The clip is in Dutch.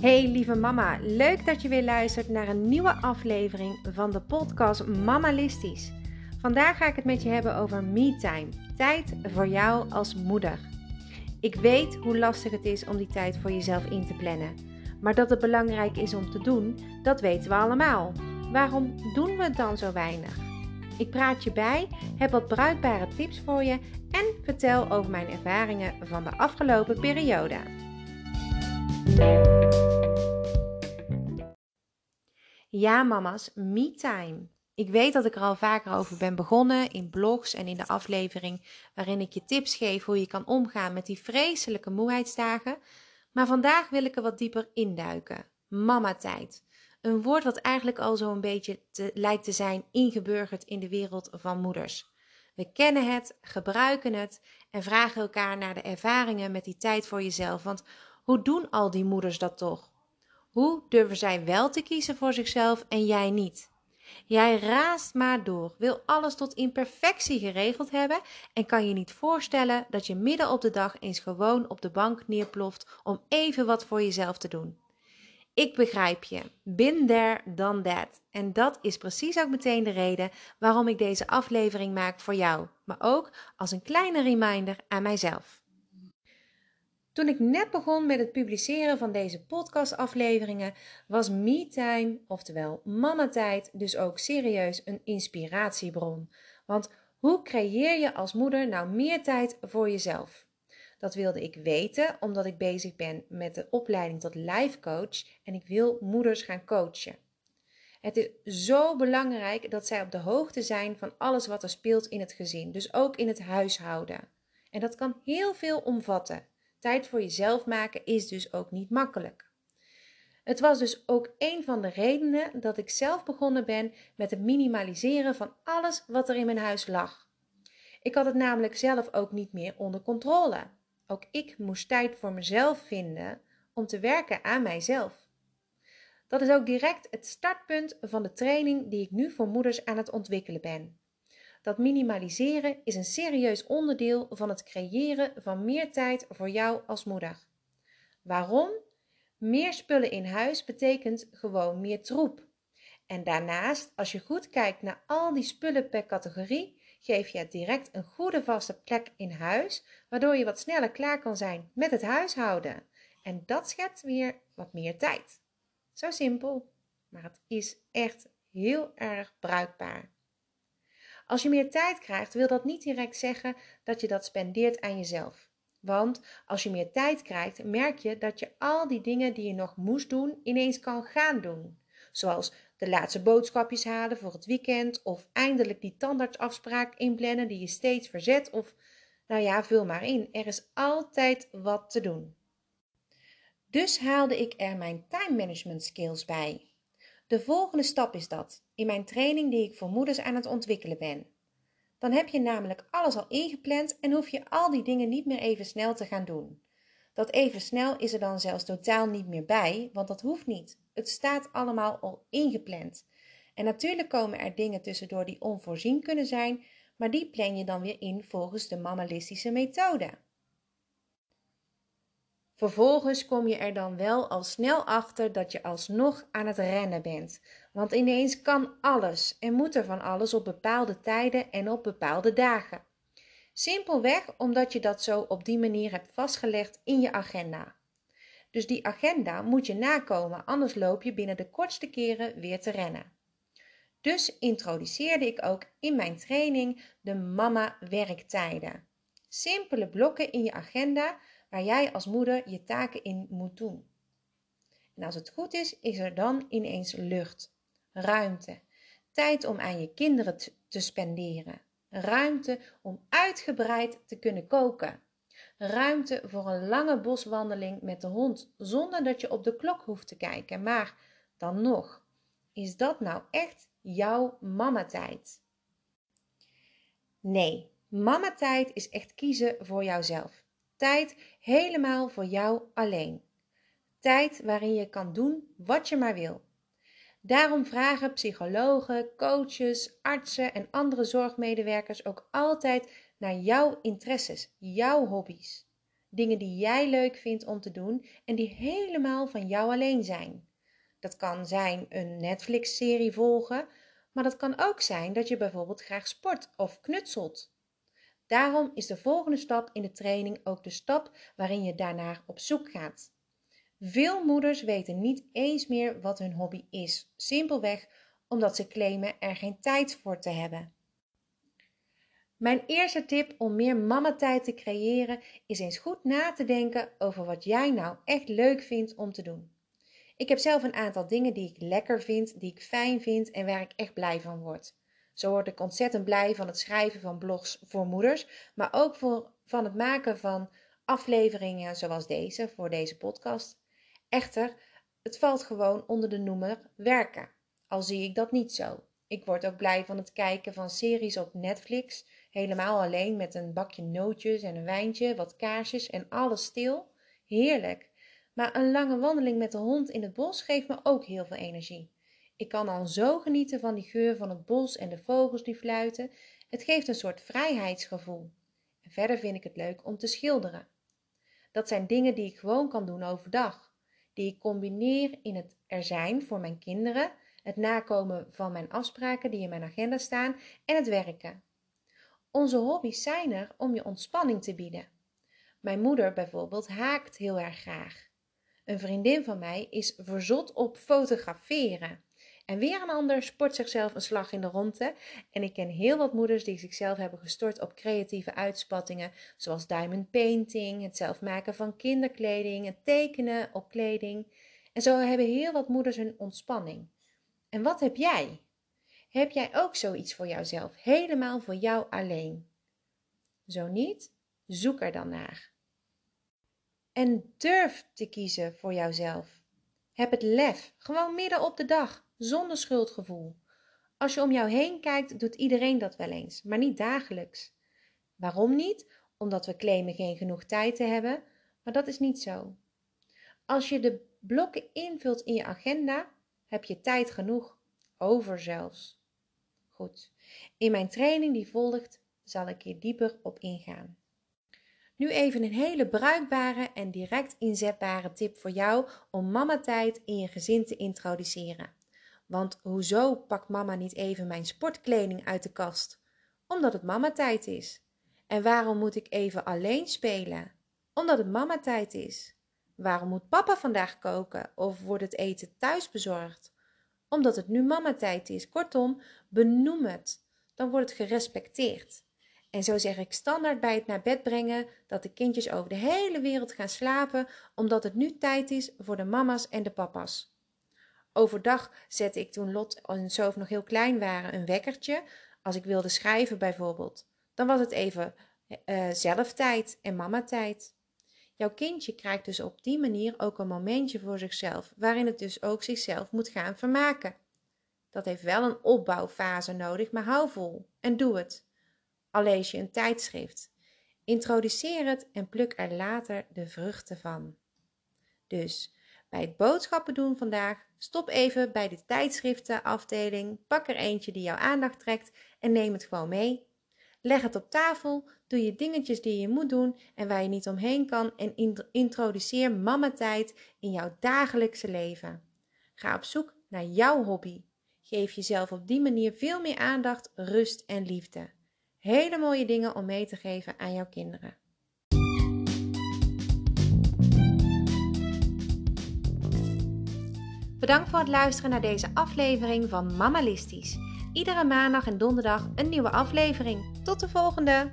Hey lieve mama, leuk dat je weer luistert naar een nieuwe aflevering van de podcast Mamalistisch. Vandaag ga ik het met je hebben over me-time, tijd voor jou als moeder. Ik weet hoe lastig het is om die tijd voor jezelf in te plannen. Maar dat het belangrijk is om te doen, dat weten we allemaal. Waarom doen we het dan zo weinig? Ik praat je bij, heb wat bruikbare tips voor je en vertel over mijn ervaringen van de afgelopen periode. Ja, mama's, me-time. Ik weet dat ik er al vaker over ben begonnen in blogs en in de aflevering waarin ik je tips geef hoe je kan omgaan met die vreselijke moeheidsdagen. Maar vandaag wil ik er wat dieper induiken. Mama-tijd. Een woord wat eigenlijk al zo'n beetje lijkt te zijn ingeburgerd in de wereld van moeders. We kennen het, gebruiken het en vragen elkaar naar de ervaringen met die tijd voor jezelf. Want hoe doen al die moeders dat toch? Hoe durven zij wel te kiezen voor zichzelf en jij niet? Jij raast maar door, wil alles tot in perfectie geregeld hebben en kan je niet voorstellen dat je midden op de dag eens gewoon op de bank neerploft om even wat voor jezelf te doen. Ik begrijp je. Been there, done that. En dat is precies ook meteen de reden waarom ik deze aflevering maak voor jou, maar ook als een kleine reminder aan mijzelf. Toen ik net begon met het publiceren van deze podcastafleveringen, was me-time, oftewel mama-tijd, dus ook serieus een inspiratiebron. Want hoe creëer je als moeder nou meer tijd voor jezelf? Dat wilde ik weten omdat ik bezig ben met de opleiding tot life coach en ik wil moeders gaan coachen. Het is zo belangrijk dat zij op de hoogte zijn van alles wat er speelt in het gezin, dus ook in het huishouden. En dat kan heel veel omvatten. Tijd voor jezelf maken is dus ook niet makkelijk. Het was dus ook een van de redenen dat ik zelf begonnen ben met het minimaliseren van alles wat er in mijn huis lag. Ik had het namelijk zelf ook niet meer onder controle. Ook ik moest tijd voor mezelf vinden om te werken aan mijzelf. Dat is ook direct het startpunt van de training die ik nu voor moeders aan het ontwikkelen ben. Dat minimaliseren is een serieus onderdeel van het creëren van meer tijd voor jou als moeder. Waarom? Meer spullen in huis betekent gewoon meer troep. En daarnaast, als je goed kijkt naar al die spullen per categorie, geef je het direct een goede vaste plek in huis, waardoor je wat sneller klaar kan zijn met het huishouden. En dat schept weer wat meer tijd. Zo simpel, maar het is echt heel erg bruikbaar. Als je meer tijd krijgt, wil dat niet direct zeggen dat je dat spendeert aan jezelf. Want als je meer tijd krijgt, merk je dat je al die dingen die je nog moest doen, ineens kan gaan doen. Zoals de laatste boodschapjes halen voor het weekend, of eindelijk die tandartsafspraak inplannen die je steeds verzet, of nou ja, vul maar in. Er is altijd wat te doen. Dus haalde ik er mijn time management skills bij. De volgende stap is dat, in mijn training die ik voor moeders aan het ontwikkelen ben. Dan heb je namelijk alles al ingepland en hoef je al die dingen niet meer even snel te gaan doen. Dat even snel is er dan zelfs totaal niet meer bij, want dat hoeft niet. Het staat allemaal al ingepland. En natuurlijk komen er dingen tussendoor die onvoorzien kunnen zijn, maar die plan je dan weer in volgens de mammalistische methode. Vervolgens kom je er dan wel al snel achter dat je alsnog aan het rennen bent. Want ineens kan alles en moet er van alles op bepaalde tijden en op bepaalde dagen. Simpelweg omdat je dat zo op die manier hebt vastgelegd in je agenda. Dus die agenda moet je nakomen, anders loop je binnen de kortste keren weer te rennen. Dus introduceerde ik ook in mijn training de mama werktijden. Simpele blokken in je agenda waar jij als moeder je taken in moet doen. En als het goed is, is er dan ineens lucht, ruimte, tijd om aan je kinderen te spenderen, ruimte om uitgebreid te kunnen koken, ruimte voor een lange boswandeling met de hond zonder dat je op de klok hoeft te kijken. Maar dan nog, is dat nou echt jouw mamatijd? Nee, mamatijd is echt kiezen voor jouzelf. Tijd helemaal voor jou alleen. Tijd waarin je kan doen wat je maar wil. Daarom vragen psychologen, coaches, artsen en andere zorgmedewerkers ook altijd naar jouw interesses, jouw hobby's. Dingen die jij leuk vindt om te doen en die helemaal van jou alleen zijn. Dat kan zijn een Netflix-serie volgen, maar dat kan ook zijn dat je bijvoorbeeld graag sport of knutselt. Daarom is de volgende stap in de training ook de stap waarin je daarnaar op zoek gaat. Veel moeders weten niet eens meer wat hun hobby is, simpelweg omdat ze claimen er geen tijd voor te hebben. Mijn eerste tip om meer mamatijd te creëren is eens goed na te denken over wat jij nou echt leuk vindt om te doen. Ik heb zelf een aantal dingen die ik lekker vind, die ik fijn vind en waar ik echt blij van word. Zo word ik ontzettend blij van het schrijven van blogs voor moeders, maar ook voor, van het maken van afleveringen zoals deze voor deze podcast. Echter, het valt gewoon onder de noemer werken, al zie ik dat niet zo. Ik word ook blij van het kijken van series op Netflix, helemaal alleen met een bakje nootjes en een wijntje, wat kaarsjes en alles stil. Heerlijk. Maar een lange wandeling met de hond in het bos geeft me ook heel veel energie. Ik kan al zo genieten van die geur van het bos en de vogels die fluiten. Het geeft een soort vrijheidsgevoel. En verder vind ik het leuk om te schilderen. Dat zijn dingen die ik gewoon kan doen overdag, die ik combineer in het er zijn voor mijn kinderen, het nakomen van mijn afspraken die in mijn agenda staan en het werken. Onze hobby's zijn er om je ontspanning te bieden. Mijn moeder bijvoorbeeld haakt heel erg graag. Een vriendin van mij is verzot op fotograferen. En weer een ander sport zichzelf een slag in de ronde. En ik ken heel wat moeders die zichzelf hebben gestort op creatieve uitspattingen, zoals diamond painting, het zelf maken van kinderkleding, het tekenen op kleding. En zo hebben heel wat moeders hun ontspanning. En wat heb jij? Heb jij ook zoiets voor jouzelf, helemaal voor jou alleen? Zo niet? Zoek er dan naar. En durf te kiezen voor jouzelf. Heb het lef, gewoon midden op de dag, zonder schuldgevoel. Als je om jou heen kijkt, doet iedereen dat wel eens, maar niet dagelijks. Waarom niet? Omdat we claimen geen genoeg tijd te hebben, maar dat is niet zo. Als je de blokken invult in je agenda, heb je tijd genoeg, over zelfs. Goed, in mijn training die volgt zal ik hier dieper op ingaan. Nu even een hele bruikbare en direct inzetbare tip voor jou om mama-tijd in je gezin te introduceren. Want hoezo pakt mama niet even mijn sportkleding uit de kast? Omdat het mama-tijd is. En waarom moet ik even alleen spelen? Omdat het mama-tijd is. Waarom moet papa vandaag koken of wordt het eten thuis bezorgd? Omdat het nu mama-tijd is. Kortom, benoem het. Dan wordt het gerespecteerd. En zo zeg ik standaard bij het naar bed brengen dat de kindjes over de hele wereld gaan slapen, omdat het nu tijd is voor de mama's en de papa's. Overdag zette ik toen Lot en Sof nog heel klein waren een wekkertje, als ik wilde schrijven bijvoorbeeld. Dan was het even uh, zelftijd en mama-tijd. Jouw kindje krijgt dus op die manier ook een momentje voor zichzelf, waarin het dus ook zichzelf moet gaan vermaken. Dat heeft wel een opbouwfase nodig, maar hou vol en doe het al lees je een tijdschrift. Introduceer het en pluk er later de vruchten van. Dus bij het boodschappen doen vandaag, stop even bij de tijdschriftenafdeling, pak er eentje die jouw aandacht trekt en neem het gewoon mee. Leg het op tafel, doe je dingetjes die je moet doen en waar je niet omheen kan en introduceer mama-tijd in jouw dagelijkse leven. Ga op zoek naar jouw hobby. Geef jezelf op die manier veel meer aandacht, rust en liefde. Hele mooie dingen om mee te geven aan jouw kinderen. Bedankt voor het luisteren naar deze aflevering van Mamalistisch. Iedere maandag en donderdag een nieuwe aflevering. Tot de volgende!